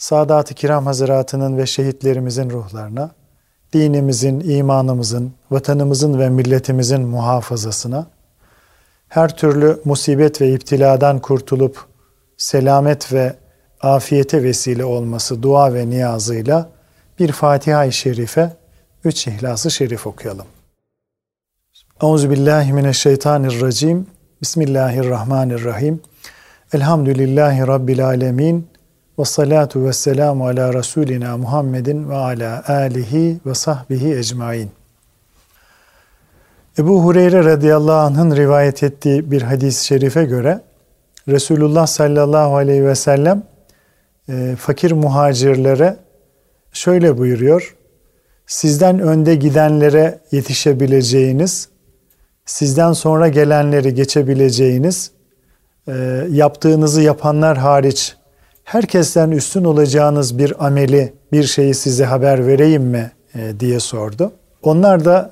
Sadat-ı Kiram Hazaratı'nın ve şehitlerimizin ruhlarına, dinimizin, imanımızın, vatanımızın ve milletimizin muhafazasına, her türlü musibet ve iptiladan kurtulup selamet ve afiyete vesile olması dua ve niyazıyla bir Fatiha-i Şerife, üç İhlas-ı Şerif okuyalım. Euzubillahimineşşeytanirracim. Bismillahirrahmanirrahim. Elhamdülillahi Rabbil alemin. Ve salatu ve selamu ala Resulina Muhammedin ve ala alihi ve sahbihi ecmain. Ebu Hureyre radıyallahu anh'ın rivayet ettiği bir hadis-i şerife göre Resulullah sallallahu aleyhi ve sellem e, fakir muhacirlere şöyle buyuruyor. Sizden önde gidenlere yetişebileceğiniz, sizden sonra gelenleri geçebileceğiniz, e, yaptığınızı yapanlar hariç herkesten üstün olacağınız bir ameli, bir şeyi size haber vereyim mi e, diye sordu. Onlar da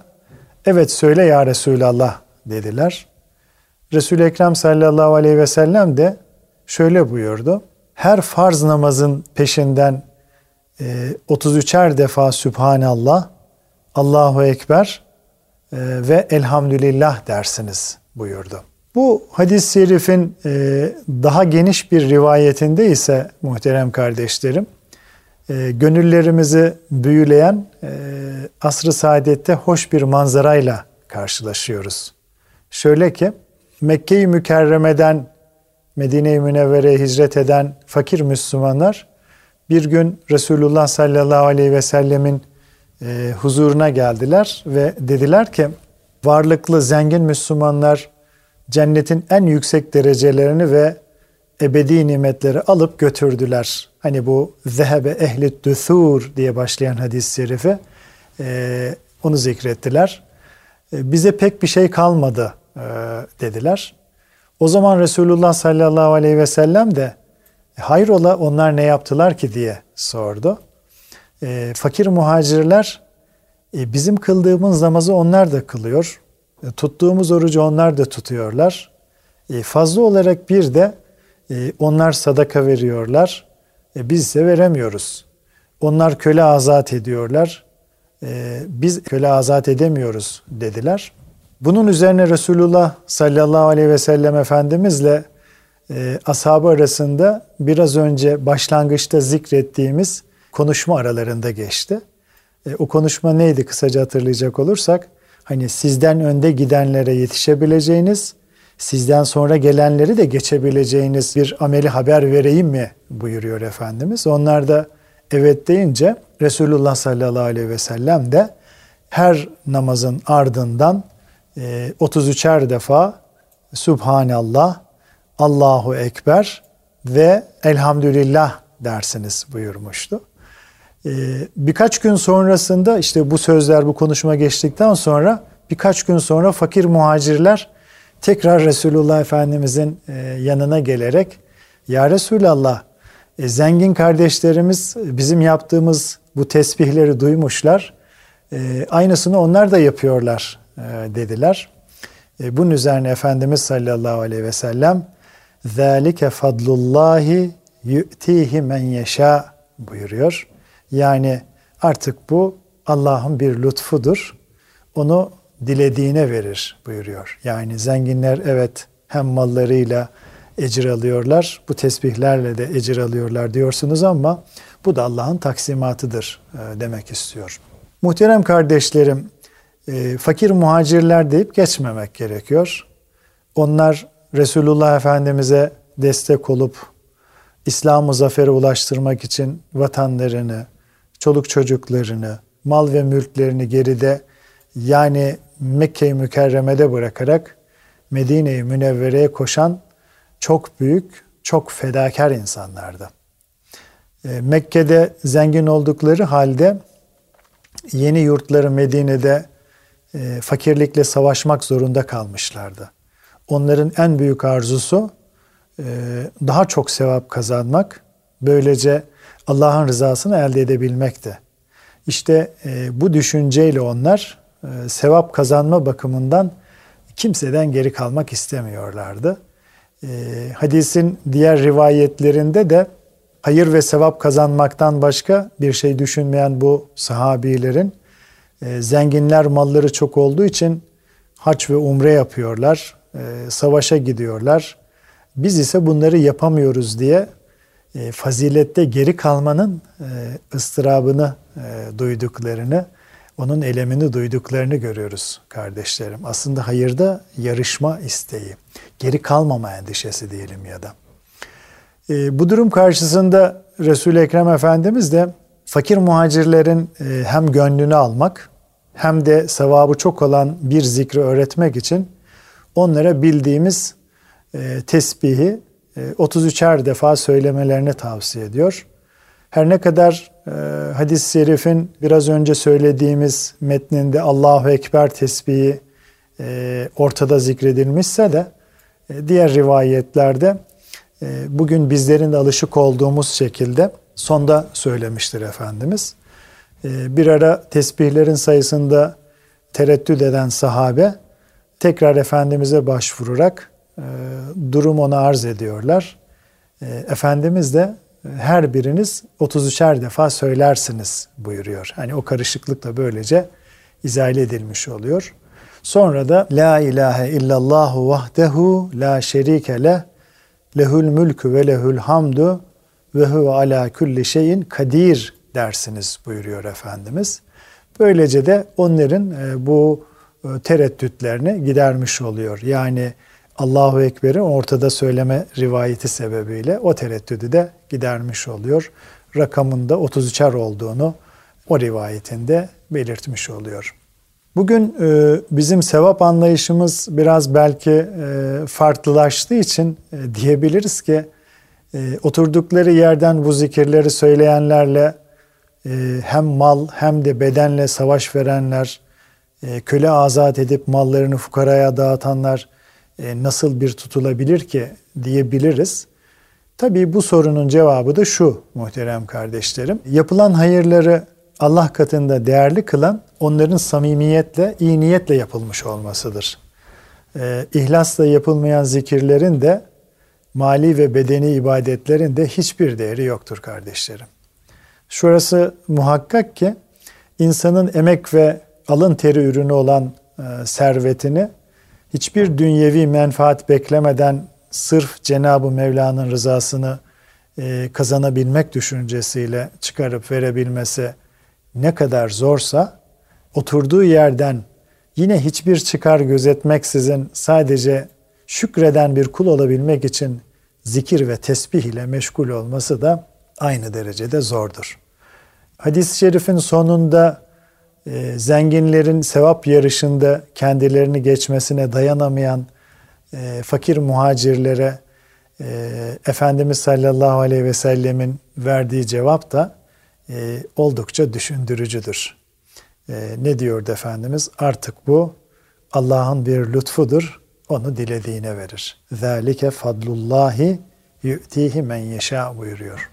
evet söyle ya Resulallah dediler. Resul-i Ekrem sallallahu aleyhi ve sellem de şöyle buyurdu. Her farz namazın peşinden e, 33'er defa Sübhanallah, Allahu Ekber e, ve Elhamdülillah dersiniz buyurdu. Bu hadis-i şerifin e, daha geniş bir rivayetinde ise muhterem kardeşlerim, e, gönüllerimizi büyüleyen e, asr-ı saadette hoş bir manzarayla karşılaşıyoruz. Şöyle ki, Mekke-i Mükerreme'den Medine-i Münevvere'ye hicret eden fakir Müslümanlar bir gün Resulullah sallallahu aleyhi ve sellemin huzuruna geldiler ve dediler ki varlıklı zengin Müslümanlar cennetin en yüksek derecelerini ve ebedi nimetleri alıp götürdüler. Hani bu zehebe ehli düthur diye başlayan hadis-i şerifi e, onu zikrettiler. E, bize pek bir şey kalmadı e, dediler. O zaman Resulullah sallallahu aleyhi ve sellem de e, hayrola onlar ne yaptılar ki diye sordu. E, fakir muhacirler e, bizim kıldığımız namazı onlar da kılıyor. E, tuttuğumuz orucu onlar da tutuyorlar. E, fazla olarak bir de e, onlar sadaka veriyorlar. Biz ise veremiyoruz. Onlar köle azat ediyorlar. Biz köle azat edemiyoruz dediler. Bunun üzerine Resulullah sallallahu aleyhi ve sellem Efendimizle ashabı arasında biraz önce başlangıçta zikrettiğimiz konuşma aralarında geçti. O konuşma neydi kısaca hatırlayacak olursak? Hani sizden önde gidenlere yetişebileceğiniz, sizden sonra gelenleri de geçebileceğiniz bir ameli haber vereyim mi buyuruyor Efendimiz. Onlar da evet deyince Resulullah sallallahu aleyhi ve sellem de her namazın ardından 33'er e, defa Subhanallah, Allahu Ekber ve Elhamdülillah dersiniz buyurmuştu. Ee, birkaç gün sonrasında işte bu sözler, bu konuşma geçtikten sonra birkaç gün sonra fakir muhacirler tekrar Resulullah Efendimizin e, yanına gelerek Ya Resulallah e, zengin kardeşlerimiz bizim yaptığımız bu tesbihleri duymuşlar. E, aynısını onlar da yapıyorlar dediler. Bunun üzerine Efendimiz sallallahu aleyhi ve sellem ذَٰلِكَ فَضْلُ اللّٰهِ يُؤْتِيهِ مَنْ يَشَاء buyuruyor. Yani artık bu Allah'ın bir lütfudur. Onu dilediğine verir buyuruyor. Yani zenginler evet hem mallarıyla ecir alıyorlar, bu tesbihlerle de ecir alıyorlar diyorsunuz ama bu da Allah'ın taksimatıdır e, demek istiyor. Muhterem kardeşlerim, e, fakir muhacirler deyip geçmemek gerekiyor. Onlar Resulullah Efendimiz'e destek olup İslam'ı zafere ulaştırmak için vatanlarını, çoluk çocuklarını, mal ve mülklerini geride yani Mekke-i Mükerreme'de bırakarak Medine-i Münevvere'ye koşan çok büyük, çok fedakar insanlardı. E, Mekke'de zengin oldukları halde yeni yurtları Medine'de e, fakirlikle savaşmak zorunda kalmışlardı. Onların en büyük arzusu e, daha çok sevap kazanmak, böylece Allah'ın rızasını elde edebilmekti. İşte e, bu düşünceyle onlar e, sevap kazanma bakımından kimseden geri kalmak istemiyorlardı. E, hadisin diğer rivayetlerinde de hayır ve sevap kazanmaktan başka bir şey düşünmeyen bu sahabilerin e, zenginler malları çok olduğu için haç ve umre yapıyorlar, e, savaşa gidiyorlar. Biz ise bunları yapamıyoruz diye e, fazilette geri kalmanın e, ıstırabını e, duyduklarını, onun elemini duyduklarını görüyoruz kardeşlerim. Aslında hayırda yarışma isteği, geri kalmama endişesi diyelim ya da. Bu durum karşısında Resul-i Ekrem Efendimiz de fakir muhacirlerin hem gönlünü almak hem de sevabı çok olan bir zikri öğretmek için onlara bildiğimiz e, tesbihi 33'er defa söylemelerini tavsiye ediyor. Her ne kadar hadis-i şerifin biraz önce söylediğimiz metninde Allahu Ekber tesbihi ortada zikredilmişse de diğer rivayetlerde bugün bizlerin de alışık olduğumuz şekilde sonda söylemiştir Efendimiz. Ee, bir ara tesbihlerin sayısında tereddüt eden sahabe tekrar Efendimiz'e başvurarak e, durum ona arz ediyorlar. E, Efendimiz de e, her biriniz 33'er defa söylersiniz buyuruyor. Hani o karışıklık da böylece izale edilmiş oluyor. Sonra da La ilahe illallahu vahdehu la şerike leh lehul mülkü ve lehul hamdu ve huve ala kulli şeyin kadir dersiniz buyuruyor Efendimiz. Böylece de onların e, bu e, tereddütlerini gidermiş oluyor. Yani Allahu Ekber'i ortada söyleme rivayeti sebebiyle o tereddüdü de gidermiş oluyor. Rakamında 33'er olduğunu o rivayetinde belirtmiş oluyor. Bugün e, bizim sevap anlayışımız biraz belki farklılaştığı için diyebiliriz ki oturdukları yerden bu zikirleri söyleyenlerle hem mal hem de bedenle savaş verenler, e, köle azat edip mallarını fukaraya dağıtanlar e, nasıl bir tutulabilir ki diyebiliriz. Tabii bu sorunun cevabı da şu muhterem kardeşlerim. Yapılan hayırları Allah katında değerli kılan onların samimiyetle, iyi niyetle yapılmış olmasıdır. Ee, ihlasla yapılmayan zikirlerin de mali ve bedeni ibadetlerin de hiçbir değeri yoktur kardeşlerim. Şurası muhakkak ki insanın emek ve alın teri ürünü olan e, servetini hiçbir dünyevi menfaat beklemeden sırf Cenab-ı Mevla'nın rızasını e, kazanabilmek düşüncesiyle çıkarıp verebilmesi ne kadar zorsa oturduğu yerden yine hiçbir çıkar gözetmeksizin sadece şükreden bir kul olabilmek için zikir ve tesbih ile meşgul olması da aynı derecede zordur. Hadis-i şerifin sonunda e, zenginlerin sevap yarışında kendilerini geçmesine dayanamayan e, fakir muhacirlere e, Efendimiz sallallahu aleyhi ve sellemin verdiği cevap da e, oldukça düşündürücüdür. Ne diyordu Efendimiz? Artık bu Allah'ın bir lütfudur. Onu dilediğine verir. Zalike fadlullahi yu'tihi men yeşâ buyuruyor.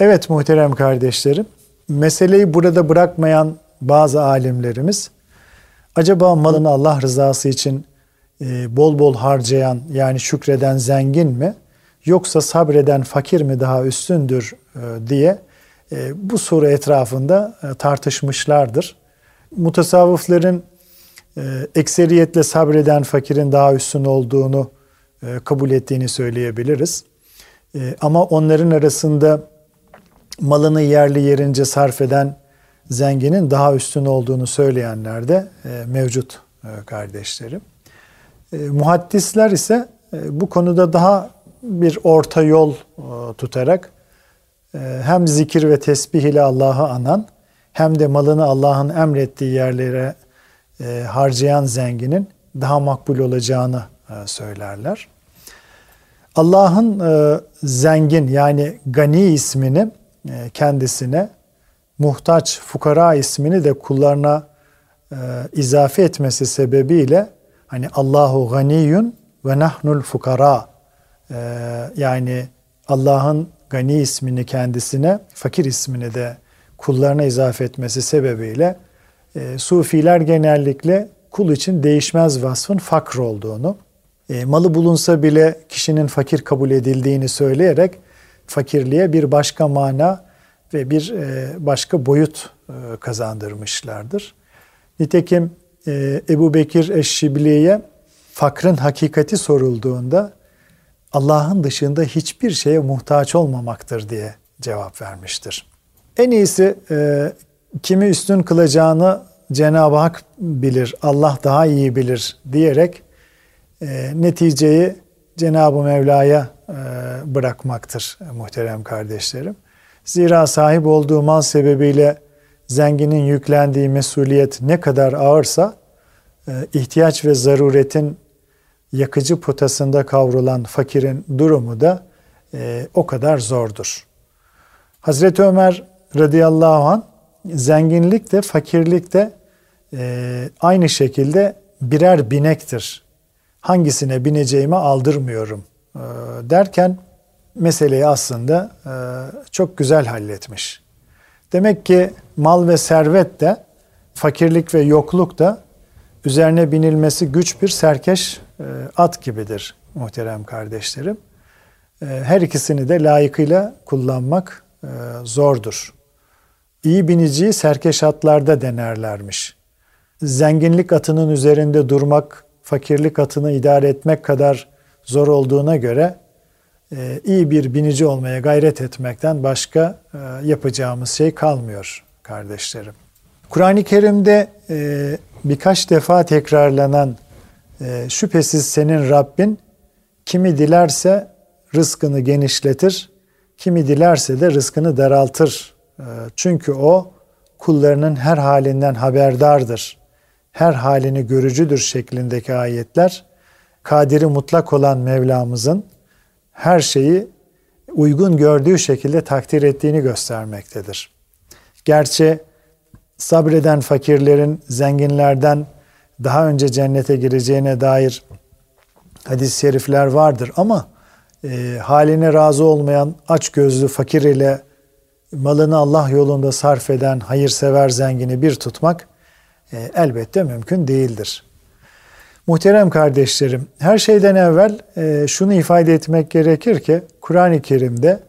Evet muhterem kardeşlerim, meseleyi burada bırakmayan bazı alimlerimiz acaba malını Allah rızası için e, bol bol harcayan yani şükreden zengin mi yoksa sabreden fakir mi daha üstündür e, diye e, bu soru etrafında tartışmışlardır. Mutasavvıfların ekseriyetle sabreden fakirin daha üstün olduğunu kabul ettiğini söyleyebiliriz. Ama onların arasında malını yerli yerince sarf eden zenginin daha üstün olduğunu söyleyenler de e, mevcut e, kardeşlerim. E, muhaddisler ise bu konuda daha bir orta yol tutarak hem zikir ve tesbih ile Allah'ı anan hem de malını Allah'ın emrettiği yerlere harcayan zenginin daha makbul olacağını söylerler. Allah'ın zengin yani gani ismini kendisine muhtaç fukara ismini de kullarına e, izafe etmesi sebebiyle hani Allahu ganiyun ve nahnul fukara e, yani Allah'ın gani ismini kendisine fakir ismini de kullarına izafe etmesi sebebiyle e, Sufiler genellikle kul için değişmez vasfın fakr olduğunu, e, malı bulunsa bile kişinin fakir kabul edildiğini söyleyerek fakirliğe bir başka mana ve bir e, başka boyut e, kazandırmışlardır. Nitekim e, Ebu Bekir Eşşibli'ye fakrın hakikati sorulduğunda Allah'ın dışında hiçbir şeye muhtaç olmamaktır diye cevap vermiştir. En iyisi e, kimi üstün kılacağını Cenab-ı Hak bilir, Allah daha iyi bilir diyerek e, neticeyi Cenab-ı Mevla'ya e, bırakmaktır muhterem kardeşlerim. Zira sahip olduğu mal sebebiyle zenginin yüklendiği mesuliyet ne kadar ağırsa e, ihtiyaç ve zaruretin yakıcı potasında kavrulan fakirin durumu da e, o kadar zordur. Hazreti Ömer radıyallahu an zenginlik de fakirlik de e, aynı şekilde birer binektir. Hangisine bineceğimi aldırmıyorum derken meseleyi aslında e, çok güzel halletmiş. Demek ki mal ve servet de fakirlik ve yokluk da üzerine binilmesi güç bir serkeş e, at gibidir muhterem kardeşlerim. E, her ikisini de layıkıyla kullanmak zordur. İyi biniciyi serkeş atlarda denerlermiş. Zenginlik atının üzerinde durmak, fakirlik atını idare etmek kadar zor olduğuna göre iyi bir binici olmaya gayret etmekten başka yapacağımız şey kalmıyor kardeşlerim. Kur'an-ı Kerim'de birkaç defa tekrarlanan e, şüphesiz senin Rabbin kimi dilerse rızkını genişletir, kimi dilerse de rızkını daraltır. E, çünkü o kullarının her halinden haberdardır. Her halini görücüdür şeklindeki ayetler kadiri mutlak olan Mevlamızın her şeyi uygun gördüğü şekilde takdir ettiğini göstermektedir. Gerçi sabreden fakirlerin zenginlerden daha önce cennete gireceğine dair hadis-i şerifler vardır ama e, haline razı olmayan aç gözlü fakir ile malını Allah yolunda sarf eden hayırsever zengini bir tutmak e, elbette mümkün değildir. Muhterem kardeşlerim, her şeyden evvel e, şunu ifade etmek gerekir ki Kur'an-ı Kerim'de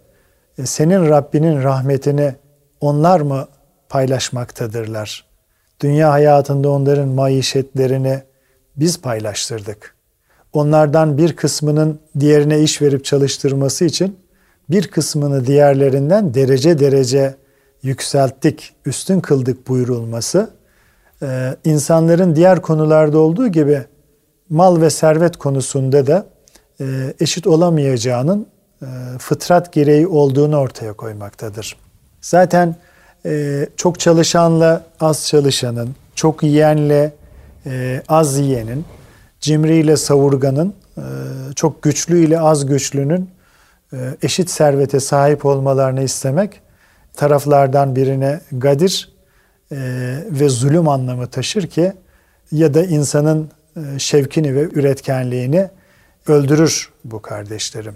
e, senin Rabbinin rahmetini onlar mı paylaşmaktadırlar? Dünya hayatında onların maişetlerini biz paylaştırdık. Onlardan bir kısmının diğerine iş verip çalıştırması için bir kısmını diğerlerinden derece derece yükselttik, üstün kıldık buyurulması, e, insanların diğer konularda olduğu gibi mal ve servet konusunda da e, eşit olamayacağının e, fıtrat gereği olduğunu ortaya koymaktadır. Zaten e, çok çalışanla az çalışanın, çok yiyenle az yiyenin, cimriyle savurganın, e, çok güçlü ile az güçlünün eşit servete sahip olmalarını istemek taraflardan birine gadir ve zulüm anlamı taşır ki ya da insanın şevkini ve üretkenliğini öldürür bu kardeşlerim.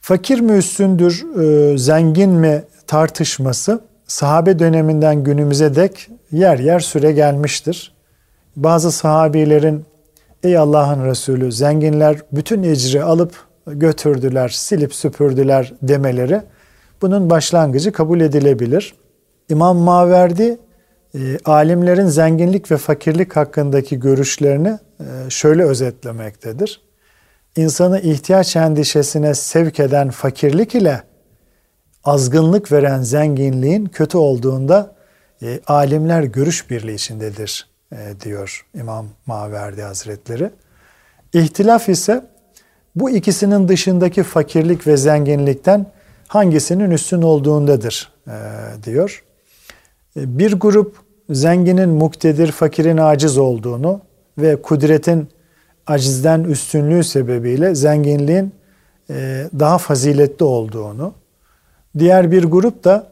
Fakir mi üstündür, e, zengin mi tartışması sahabe döneminden günümüze dek yer yer süre gelmiştir. Bazı sahabilerin ey Allah'ın Resulü zenginler bütün ecri alıp götürdüler, silip süpürdüler demeleri bunun başlangıcı kabul edilebilir. İmam Maverdi e, alimlerin zenginlik ve fakirlik hakkındaki görüşlerini e, şöyle özetlemektedir. İnsanı ihtiyaç endişesine sevk eden fakirlik ile azgınlık veren zenginliğin kötü olduğunda e, alimler görüş birliği içindedir e, diyor İmam Maverdi Hazretleri. İhtilaf ise bu ikisinin dışındaki fakirlik ve zenginlikten hangisinin üstün olduğundadır e, diyor. E, bir grup zenginin muktedir, fakirin aciz olduğunu ve kudretin acizden üstünlüğü sebebiyle zenginliğin e, daha faziletli olduğunu, Diğer bir grup da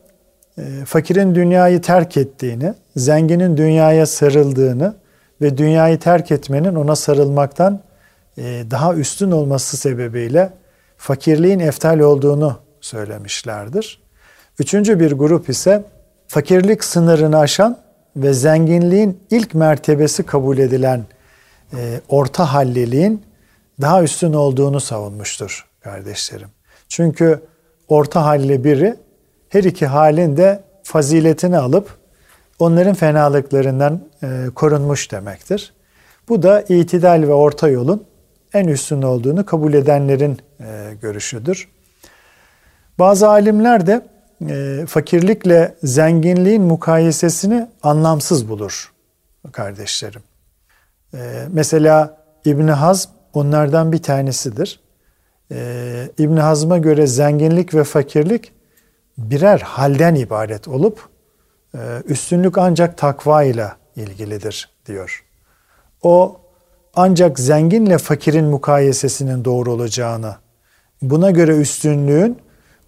e, fakirin dünyayı terk ettiğini, zenginin dünyaya sarıldığını ve dünyayı terk etmenin ona sarılmaktan daha üstün olması sebebiyle fakirliğin eftal olduğunu söylemişlerdir. Üçüncü bir grup ise fakirlik sınırını aşan ve zenginliğin ilk mertebesi kabul edilen e, orta halliliğin daha üstün olduğunu savunmuştur kardeşlerim. Çünkü orta halli biri her iki halin de faziletini alıp onların fenalıklarından e, korunmuş demektir. Bu da itidal ve orta yolun en üstün olduğunu kabul edenlerin e, görüşüdür. Bazı alimler de e, fakirlikle zenginliğin mukayesesini anlamsız bulur kardeşlerim. E, mesela İbni Hazm onlardan bir tanesidir. E, İbni Hazm'a göre zenginlik ve fakirlik birer halden ibaret olup e, üstünlük ancak takva ile ilgilidir diyor. O ancak zenginle fakirin mukayesesinin doğru olacağını, buna göre üstünlüğün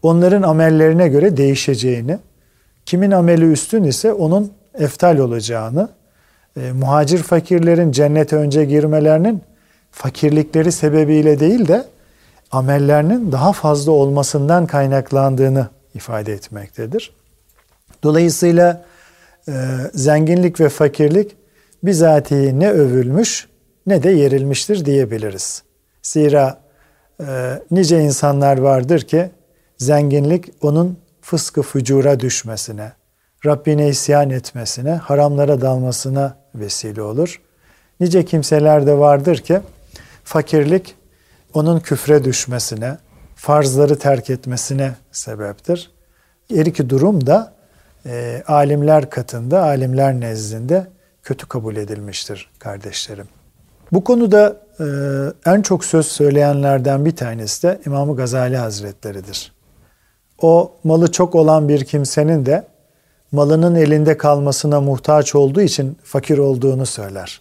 onların amellerine göre değişeceğini, kimin ameli üstün ise onun eftal olacağını, e, muhacir fakirlerin cennete önce girmelerinin fakirlikleri sebebiyle değil de amellerinin daha fazla olmasından kaynaklandığını ifade etmektedir. Dolayısıyla e, zenginlik ve fakirlik bizatihi ne övülmüş ne de yerilmiştir diyebiliriz. Zira e, nice insanlar vardır ki zenginlik onun fıskı fücura düşmesine, Rabbine isyan etmesine, haramlara dalmasına vesile olur. Nice kimseler de vardır ki fakirlik onun küfre düşmesine, farzları terk etmesine sebeptir. Her iki durum da e, alimler katında, alimler nezdinde kötü kabul edilmiştir kardeşlerim. Bu konuda e, en çok söz söyleyenlerden bir tanesi de İmam Gazali Hazretleri'dir. O malı çok olan bir kimsenin de malının elinde kalmasına muhtaç olduğu için fakir olduğunu söyler.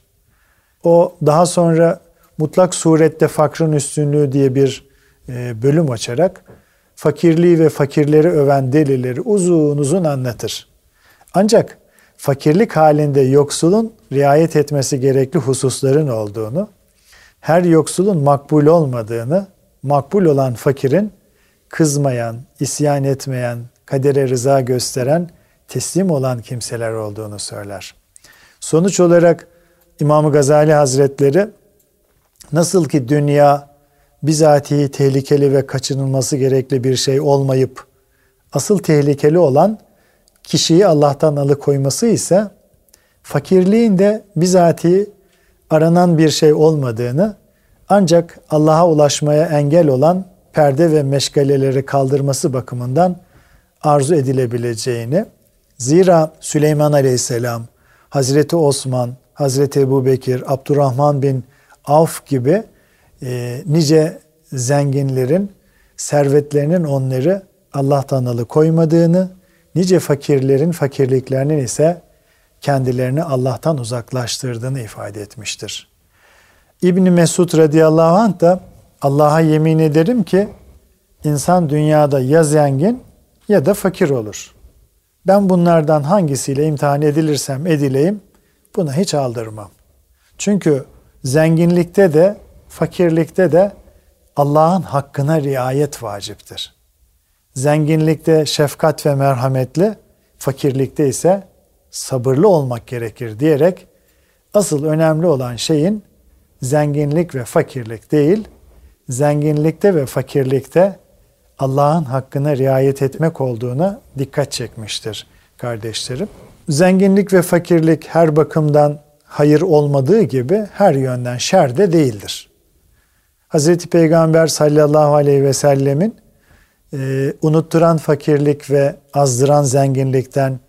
O daha sonra mutlak surette fakrın üstünlüğü diye bir e, bölüm açarak fakirliği ve fakirleri öven delilleri uzun uzun anlatır. Ancak fakirlik halinde yoksulun riayet etmesi gerekli hususların olduğunu, her yoksulun makbul olmadığını, makbul olan fakirin kızmayan, isyan etmeyen, kadere rıza gösteren, teslim olan kimseler olduğunu söyler. Sonuç olarak İmam Gazali Hazretleri nasıl ki dünya bizatihi tehlikeli ve kaçınılması gerekli bir şey olmayıp asıl tehlikeli olan kişiyi Allah'tan alıkoyması ise fakirliğin de bizatihi aranan bir şey olmadığını ancak Allah'a ulaşmaya engel olan perde ve meşgaleleri kaldırması bakımından arzu edilebileceğini, zira Süleyman Aleyhisselam, Hazreti Osman, Hazreti Ebu Bekir, Abdurrahman bin Avf gibi e, nice zenginlerin servetlerinin onları Allah'tan alıkoymadığını, nice fakirlerin fakirliklerinin ise kendilerini Allah'tan uzaklaştırdığını ifade etmiştir. İbni Mesud radıyallahu anh da Allah'a yemin ederim ki insan dünyada ya zengin ya da fakir olur. Ben bunlardan hangisiyle imtihan edilirsem edileyim buna hiç aldırmam. Çünkü zenginlikte de fakirlikte de Allah'ın hakkına riayet vaciptir. Zenginlikte şefkat ve merhametli, fakirlikte ise sabırlı olmak gerekir diyerek asıl önemli olan şeyin zenginlik ve fakirlik değil, zenginlikte ve fakirlikte Allah'ın hakkına riayet etmek olduğuna dikkat çekmiştir kardeşlerim. Zenginlik ve fakirlik her bakımdan hayır olmadığı gibi her yönden şer de değildir. Hazreti Peygamber sallallahu aleyhi ve sellemin e, unutturan fakirlik ve azdıran zenginlikten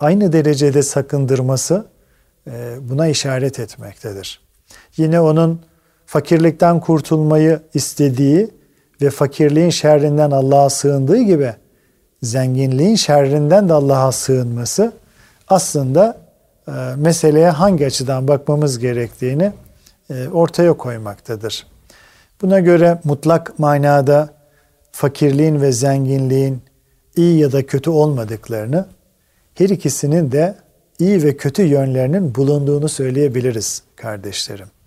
aynı derecede sakındırması e, buna işaret etmektedir. Yine onun fakirlikten kurtulmayı istediği ve fakirliğin şerrinden Allah'a sığındığı gibi zenginliğin şerrinden de Allah'a sığınması aslında e, meseleye hangi açıdan bakmamız gerektiğini e, ortaya koymaktadır. Buna göre mutlak manada fakirliğin ve zenginliğin iyi ya da kötü olmadıklarını, her ikisinin de iyi ve kötü yönlerinin bulunduğunu söyleyebiliriz kardeşlerim.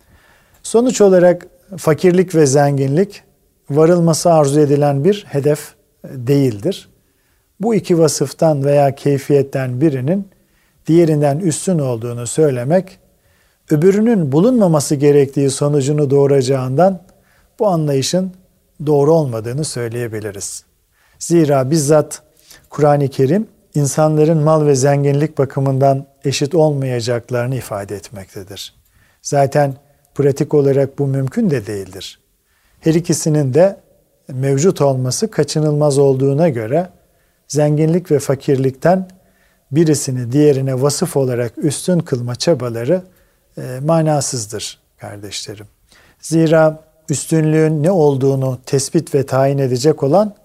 Sonuç olarak fakirlik ve zenginlik varılması arzu edilen bir hedef değildir. Bu iki vasıftan veya keyfiyetten birinin diğerinden üstün olduğunu söylemek, öbürünün bulunmaması gerektiği sonucunu doğuracağından bu anlayışın doğru olmadığını söyleyebiliriz. Zira bizzat Kur'an-ı Kerim insanların mal ve zenginlik bakımından eşit olmayacaklarını ifade etmektedir. Zaten pratik olarak bu mümkün de değildir. Her ikisinin de mevcut olması kaçınılmaz olduğuna göre zenginlik ve fakirlikten birisini diğerine vasıf olarak üstün kılma çabaları e, manasızdır kardeşlerim. Zira üstünlüğün ne olduğunu tespit ve tayin edecek olan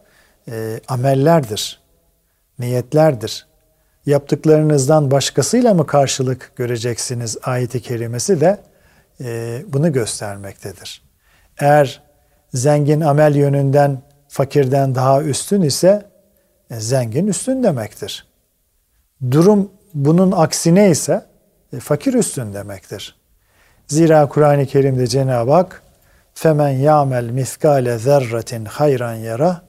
e, amellerdir, niyetlerdir. Yaptıklarınızdan başkasıyla mı karşılık göreceksiniz ayeti kerimesi de e, bunu göstermektedir. Eğer zengin amel yönünden fakirden daha üstün ise e, zengin üstün demektir. Durum bunun aksine ise e, fakir üstün demektir. Zira Kur'an-ı Kerim'de Cenab-ı Hak femen ya'mel miskale zerratin hayran yara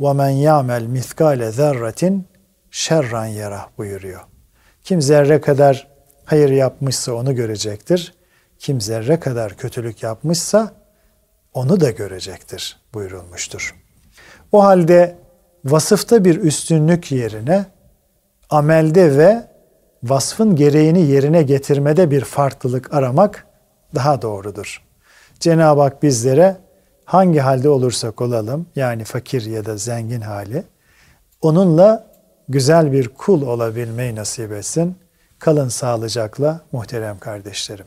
ve men ya'mel miskale zerratin şerran yara buyuruyor. Kim zerre kadar hayır yapmışsa onu görecektir. Kim zerre kadar kötülük yapmışsa onu da görecektir buyurulmuştur. O halde vasıfta bir üstünlük yerine amelde ve vasfın gereğini yerine getirmede bir farklılık aramak daha doğrudur. Cenab-ı Hak bizlere hangi halde olursak olalım yani fakir ya da zengin hali onunla güzel bir kul olabilmeyi nasip etsin. Kalın sağlıcakla muhterem kardeşlerim.